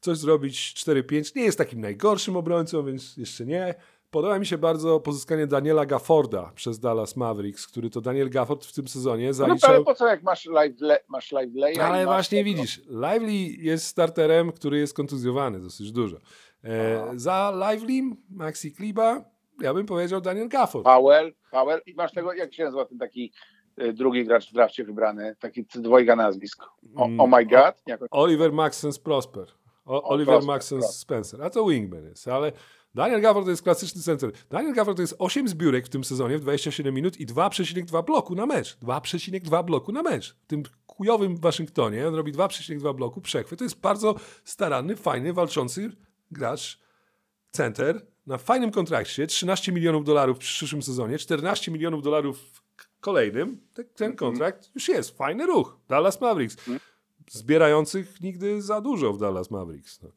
coś zrobić 4-5. Nie jest takim najgorszym obrońcą, więc jeszcze nie. Podoba mi się bardzo pozyskanie Daniela Gafforda przez Dallas Mavericks, który to Daniel Gafford w tym sezonie No, zaliczał... ale po co jak masz live, le, masz live lay, Ale właśnie widzisz, Lively jest starterem, który jest kontuzjowany dosyć dużo. E, za Lively, Maxi Kliba, ja bym powiedział Daniel Gafford. Powell, Powell i masz tego, jak się nazywa ten taki y, drugi gracz w drafcie wybrany, taki dwojga nazwisk. O, Mm, oh my god. Jakoś, Oliver Maxens Prosper. O, Oliver Prosper, Maxens Prosper. Spencer. A to wingman jest, ale Daniel Gafford to jest klasyczny center. Daniel Gafford to jest 8 zbiórek w tym sezonie w 27 minut i 2,2 bloku na mecz. 2,2 bloku na mecz. W tym kujowym Waszyngtonie on robi 2,2 bloku przechwyt. To jest bardzo staranny, fajny, walczący gracz center na fajnym kontrakcie. 13 milionów dolarów w przyszłym sezonie, 14 milionów dolarów w kolejnym. Te- Ten kontrakt już jest. Fajny ruch. Dallas Mavericks zbierających nigdy za dużo w Dallas Mavericks. No.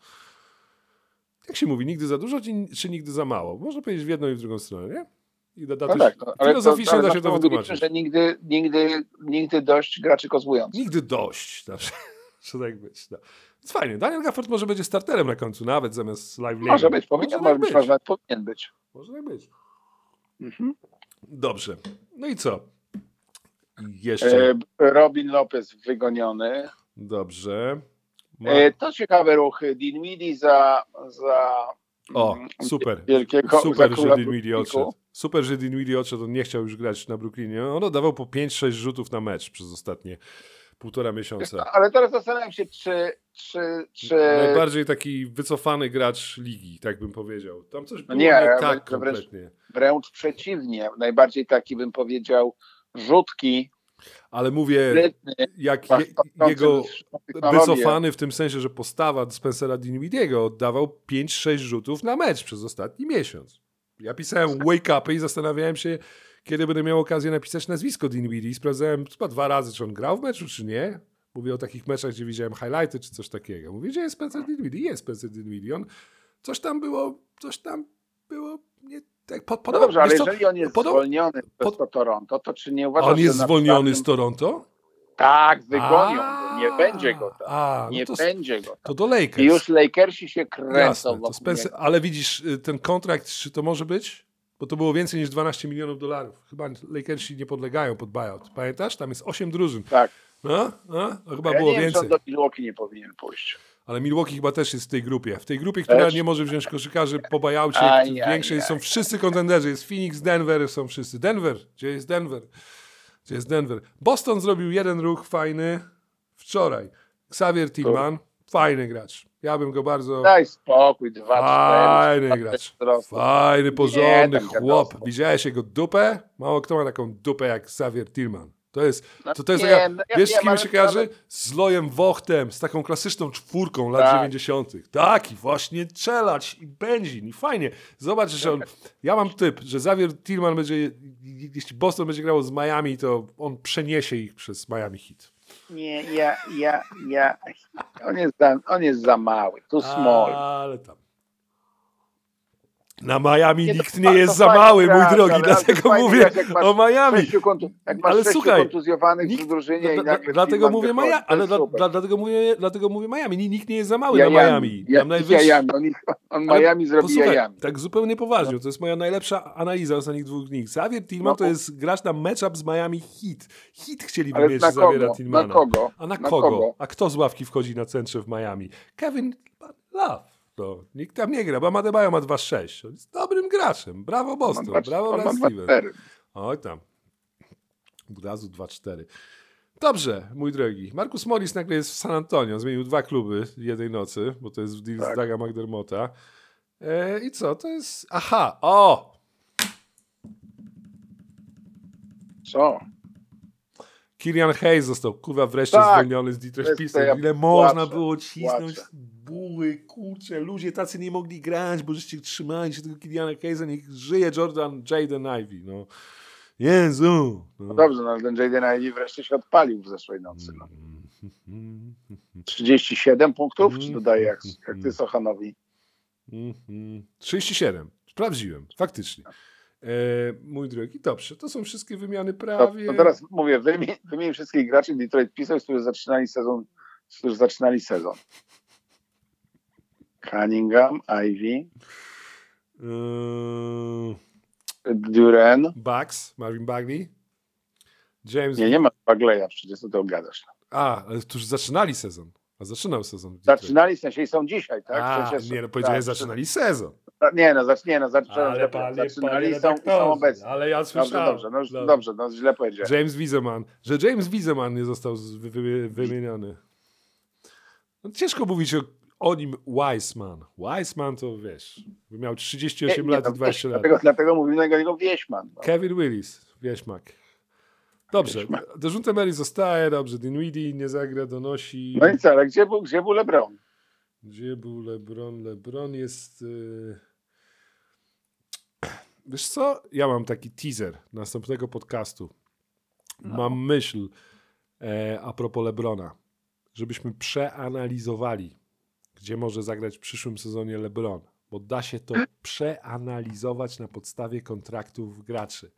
Jak się mówi, nigdy za dużo, czy, nigdy za mało? Można powiedzieć w jedną i w drugą stronę, nie? I da, da no tak, no, ale filozoficznie to, ale da się to wytłumaczyć. że nigdy, nigdy, nigdy dość graczy kozłujących. Nigdy dość. Że tak być. No. Więc fajnie. Daniel Gafford może będzie starterem na końcu, nawet zamiast live Może być, powinien, może tak być, może powinien być. Może tak być. Mhm. Dobrze. No i co? Jeszcze. E, Robin Lopez wygoniony. Dobrze. Ma... E, to ciekawe ruchy. Dinwiddie za, za O, mm, super. wielkiego Super, że Dinwiddie Brooklynu. odszedł. Super, że Dinwiddie odszedł. On nie chciał już grać na Brooklynie. On oddawał po 5-6 rzutów na mecz przez ostatnie półtora miesiąca. Ale teraz zastanawiam się, czy, czy, czy Najbardziej taki wycofany gracz ligi, tak bym powiedział. Tam coś było nie, nie, ja tak wręcz- kompletnie. wręcz przeciwnie. Najbardziej taki bym powiedział rzutki, Ale mówię, sprytny, jak je, jego wycofany w tym sensie, że postawa Spencera Dinwidiego oddawał 5-6 rzutów na mecz przez ostatni miesiąc. Ja pisałem wake upy i zastanawiałem się, kiedy będę miał okazję napisać nazwisko Dinwiddie. Sprawdzałem chyba dwa razy, czy on grał w meczu, czy nie. Mówię o takich meczach, gdzie widziałem highlighty, czy coś takiego. Mówię, gdzie jest Spencer Dinwiddie? Jest Spencer Dinwiddie. On, coś tam było, coś tam było nie tak pod, No dobrze, ale co? jeżeli on jest Podoba- zwolniony pod- to Toronto, to czy nie uważasz, on jest że zwolniony z przykład- Toronto? Tak, wygonią go, nie będzie go tam. A, no nie to, będzie go to tam. do Lakers. I już Lakersi się kręcą Jasne, to Spencer, ale widzisz, y, ten kontrakt, czy to może być? Bo to było więcej niż 12 milionów dolarów. Chyba Lakersi nie podlegają pod buyout. Pamiętasz? Tam jest 8 drużyn. Tak. No, no, to chyba ja było nie wiem, więcej. do Milwaukee nie powinien pójść. Ale Milwaukee chyba też jest w tej grupie. W tej grupie, która Też? nie może wziąć koszykarzy po aj, większej aj. są wszyscy kontenderzy. Jest Phoenix, Denver, są wszyscy. Denver, gdzie jest Denver? Gdzie jest Denver? Boston zrobił jeden ruch fajny wczoraj. Xavier Tillman, fajny gracz. Ja bym go bardzo... Daj spokój, dwa, Fajny cztery. gracz. Fajny, porządny tam chłop. Widziałeś jego dupę? Mało kto ma taką dupę jak Xavier Tillman. To jest, No to, to jest nie, taka, no ja wiesz z kim ale- się kojarzy? Z Lojem Wochtem, z taką klasyczną czwórką lat Tak. 90. Taki właśnie czelać i benzin i fajnie. Zobacz, że on, ja mam typ, że Xavier Tillman będzie, jeśli Boston będzie grało z Miami, to on przeniesie ich przez Miami Heat. Nie, ja, ja, ja. On jest za, on jest za mały. Tu small. Ale tam. Na Miami Nie, nikt nie jest to za mały, mój drogi, dlatego mówię masz o Miami. Ale słuchaj, nikt- drużynie Dla- dlatego mówię Maja, to ale dla, dlatego, mówię, dlatego mówię Miami. Ni- Nikt nie jest za mały Jajami. na Miami. Ja, Tam najwyższy-. On, ich- on Ale Miami zrobi posłuchaj. Tak zupełnie poważnie, to jest moja najlepsza analiza ostatnich dwóch dni. Xavier Tillman No. to jest gracz na matchup z Miami Heat. Heat chcieliby mieć na Xaviera kogo? Tillmana. Na kogo? A na, Na kogo? kogo? A kto z ławki wchodzi na centrze w Miami? Kevin Love. To nikt tam nie gra, bo Adebayo ma 2-6. On jest dobrym graczem. Brawo Boston, ma brawo Brad Stevens. Oj tam. Od razu 2-4. Dobrze, mój drogi. Marcus Morris nagle jest w San Antonio. Zmienił dwa kluby jednej nocy, bo to jest w deal z Tak. Daga McDermotta. E, I co? To jest... Aha! O! Co? Kilian Hayes został kurwa wreszcie Tak. zwolniony z Detroit Pistons. Ile można było cisnąć płaczę. Buły, kurczę, ludzie tacy nie mogli grać, bo żeście trzymali się tego Kiliana Hayesa, niech żyje Jordan Jaden Ivy, no. Jezu! No No. dobrze, no ten Jaden Ivey wreszcie się odpalił w zeszłej nocy. No. Mm. 37 punktów, czy Mm. dodaje jak, jak ty Sochanowi? Mhm. 37. Sprawdziłem, faktycznie. E, mój drogi, dobrze, to są wszystkie wymiany To, prawie. to teraz mówię, wymień, wymień wszystkich graczy Detroit Pistons, którzy zaczynali sezon, którzy zaczynali sezon. Cunningham, Ivy, Duran. Bucks, Marvin Bagley. James. Nie, nie ma Bagleya, przecież co to gadasz. A, ale którzy zaczynali sezon. A zaczynał sezon. Zaczynali, w sensie i są dzisiaj, tak? A, Przecież- nie, no powiedziałeś, tak, zaczynali sezon. Nie, no, zacz, nie, no zacz, Ale panie, panie zaczynali i są, są obecni. ale ja Dobrze, słyszałem. dobrze, no, już, dobrze, no źle powiedziałem. James Wiseman. Że James Wiseman nie został wymieniony. No, ciężko mówić o, o nim Wiseman. Wiseman to wiesz, miał 38 Nie, lat nie, i 20 lat. Dlatego, dlatego mówimy na niego Wieśman. No. Kevin Willis, wieśmak. Dobrze, Wieśmak. Mary zostaje, dobrze, Dinwiddie nie zagra, donosi. no i co, ale gdzie był, gdzie był LeBron? Gdzie był LeBron? LeBron jest... Yy... Wiesz co? Ja mam taki teaser następnego podcastu. No. Mam myśl e, a propos LeBrona, żebyśmy przeanalizowali, gdzie może zagrać w przyszłym sezonie LeBron, bo da się to przeanalizować na podstawie kontraktów graczy.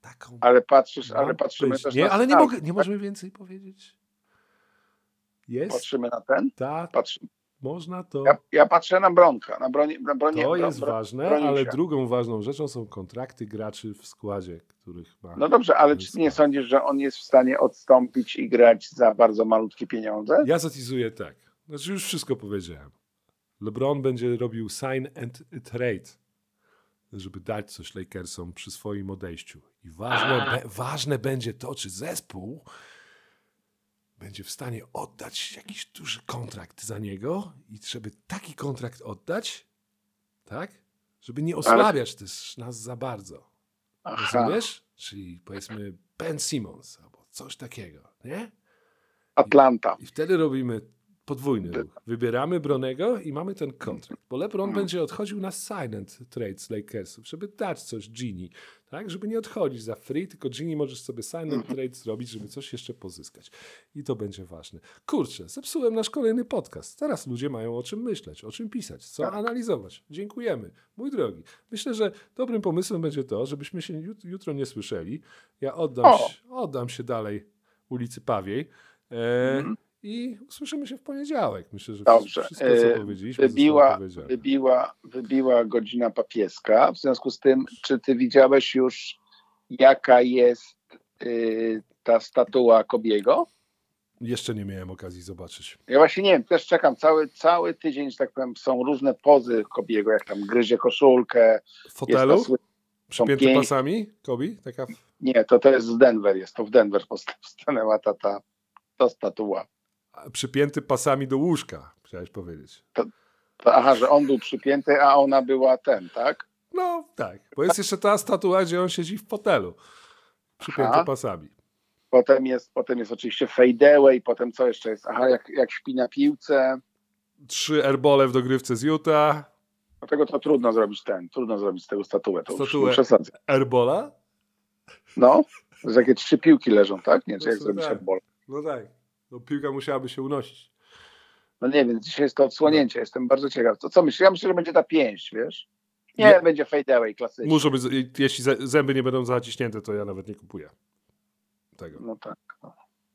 Taką... Ale patrzysz, ale patrzymy też Nie, na ale nie, mogę, nie tak? możemy więcej powiedzieć. Jest? Patrzymy na ten? Tak, Patrzymy. można to... Ja, ja patrzę na Bronka, na bronie, na bronie To jest ważne, ale drugą ważną rzeczą są kontrakty graczy w składzie, których ma. No dobrze, ale czy nie sądzisz, że on jest w stanie odstąpić i grać za bardzo malutkie pieniądze? Ja zatizuję tak. Znaczy już wszystko powiedziałem. LeBron będzie robił sign and trade, żeby dać coś Lakersom przy swoim odejściu. I ważne, be, ważne będzie to, czy zespół będzie w stanie oddać jakiś duży kontrakt za niego i żeby taki kontrakt oddać, tak? Żeby nie osłabiać też nas za bardzo. Aha. Rozumiesz? Czyli powiedzmy Ben Simmons albo coś takiego, nie? Atlanta. I wtedy robimy podwójny ruch. Wybieramy Bronego i mamy ten kontrakt. Bo LeBron będzie odchodził na silent trade z Lakersów, żeby dać coś Gini, tak? Żeby nie odchodzić za free, tylko Gini możesz sobie silent trade zrobić, żeby coś jeszcze pozyskać. I to będzie ważne. Kurczę, zepsułem nasz kolejny podcast. Teraz ludzie mają o czym myśleć, o czym pisać, co Tak. analizować. Dziękujemy. Mój drogi, myślę, że dobrym pomysłem będzie to, żebyśmy się jut- jutro nie słyszeli. Ja oddam, się, oddam się dalej ulicy Pawiej. E, Mhm. I usłyszymy się w poniedziałek. Myślę, że Dobrze. wszystko, co E, powiedzieliśmy, Wybiła, wybiła, wybiła godzina papieska. W związku z tym, czy ty widziałeś już, jaka jest y, ta statua Kobiego? Jeszcze nie miałem okazji zobaczyć. Ja właśnie nie wiem, też czekam cały, cały tydzień, że tak powiem, są różne pozy Kobiego, jak tam gryzie koszulkę. W fotelu? Przypięty pięć- pasami? Kobi? Taka... Nie, to to jest z Denver, jest to w Denver stanęła ta, ta, ta statua. Przypięty pasami do łóżka, chciałeś powiedzieć. To, aha, że on był przypięty, a ona była ten, tak? No tak, bo jest jeszcze ta statua, gdzie on siedzi w fotelu. Przypięty Aha. pasami. Potem jest, potem jest oczywiście fadeaway, potem co jeszcze jest? Aha, jak, jak śpi na piłce. Trzy airbole w dogrywce z Utah. Dlatego to trudno zrobić ten, trudno zrobić z tego statuę. To Statuę. Airbola? No, że takie trzy piłki leżą, tak? Nie, czy No jak co zrobić tak. airball. No tak. No, piłka musiałaby się unosić. No nie wiem, dzisiaj jest to odsłonięcie, jestem bardzo ciekaw. To co myślisz? Ja myślę, że będzie ta pięść, wiesz? Nie, Nie. będzie fadeaway klasyczny. Muszą być, jeśli zę- zęby nie będą zaciśnięte, to ja nawet nie kupuję tego. No tak.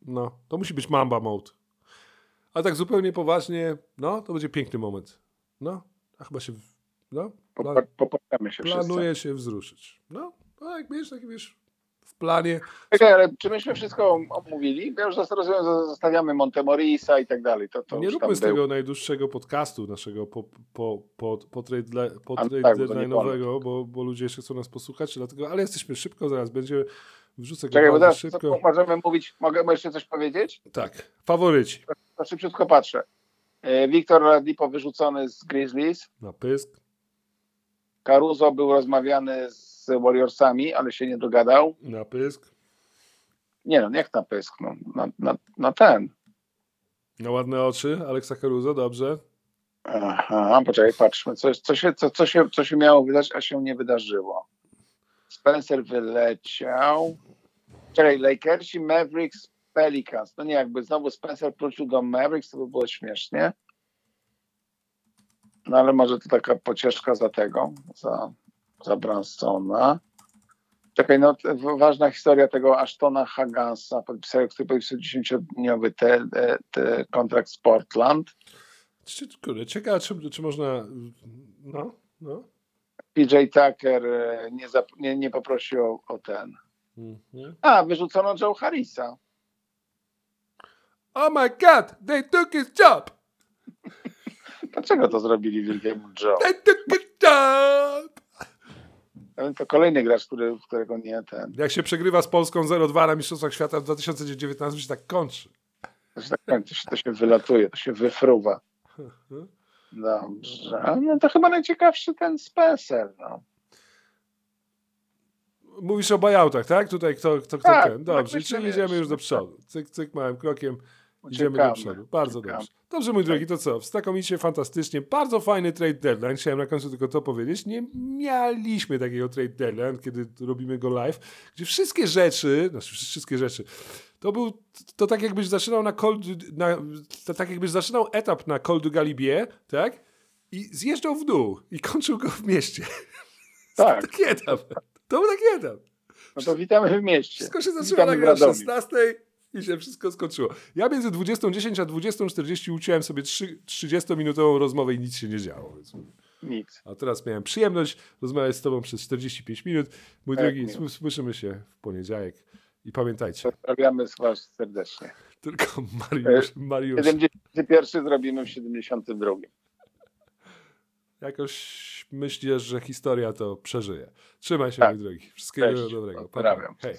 No, to musi być Mamba Mode. A tak zupełnie poważnie, no, to będzie piękny moment. No, a chyba się, no, pla, Popra- Popłaczamy się wszyscy. planuje się wzruszyć. No, no jak wiesz, tak wiesz, w planie. Czekaj, ale czy myśmy wszystko omówili? Ja już zas- rozumiem, że zostawiamy Montemorisa i tak dalej. To, to nie róbmy z był. tego najdłuższego podcastu naszego po, po, po, po trade, po A, trade tak, bo to deadline'owego, bo, bo ludzie jeszcze chcą nas posłuchać, dlatego, ale jesteśmy szybko, zaraz będzie, wrzucę go Czekaj, bo teraz szybko. możemy mówić, mogę jeszcze coś powiedzieć? Tak, faworyci. To szybciutko patrzę. E, Wiktor Radipo wyrzucony z Grizzlies. Na pysk. Caruso był rozmawiany z Warriorsami, ale się nie dogadał. Na pysk. Nie no, jak na pysk, no, na, na, na ten. Na ładne oczy, Aleksa Caruso, dobrze. Aha, poczekaj, patrzmy, co, co, się, co, co, się, co się miało wydarzyć, a się nie wydarzyło. Spencer wyleciał. Czekaj, Lakersi, Mavericks, Pelicans. No nie, jakby znowu Spencer wrócił do Mavericks, to by było śmiesznie. No ale może to taka pocieszka za tego, za, za Bransona. Czekaj, no ważna historia tego Ashtona Hagansa, podpisał, który podpisał 10-dniowy te, te, te kontrakt z Portland. Kurde, ciekawe, czy, czy można. No, no. PJ Tucker e, nie, zap, nie, nie poprosił o, o ten. Mhm. A, wyrzucono Joe Harrisa. Oh my god, they took his job! Dlaczego to zrobili wielkiemu Joe? They took his To kolejny gracz, który, którego nie ten. Jak się przegrywa z Polską 0-2 na Mistrzostwach Świata w 2019, się tak kończy. To się, tak, się, to się wylatuje, to się wyfruwa. Dobrze. No to chyba najciekawszy ten Spencer. No. Mówisz o buyoutach, tak? Tutaj kto, kto, kto Tak, ten. tak Dobrze, myślę, czyli idziemy już do przodu. Cyk, cyk, małym krokiem. Idziemy do przodu. Bardzo uciekamy. dobrze. Dobrze, mój drogi, to co? Znakomicie, fantastycznie. Bardzo fajny trade deadline. Chciałem na końcu tylko to powiedzieć. Nie mieliśmy takiego trade deadline, kiedy robimy go live, gdzie wszystkie rzeczy, znaczy wszystkie rzeczy, to był, to tak jakbyś zaczynał na Cold, na, to tak jakbyś zaczynał etap na Col du Galibier, tak? I zjeżdżał w dół i kończył go w mieście. Tak, Taki etap. To był taki etap. no to witamy w mieście. Wszystko się o Radomiu. 16 i się wszystko skończyło. Ja między 20.10 a 20.40 uciąłem sobie trzy- 30-minutową rozmowę i nic się nie działo. Więc... Nic. A teraz miałem przyjemność rozmawiać z tobą przez 45 minut. Mój Tak, drogi, słyszymy się w poniedziałek. I pamiętajcie, Pozdrawiamy Was serdecznie. tylko Mariusz, Mariusz 71 zrobimy w 72. jakoś myślisz, że historia to przeżyje. Trzymaj się, Tak. mój drogi. Wszystkiego Cześć. dobrego. Pa, hej.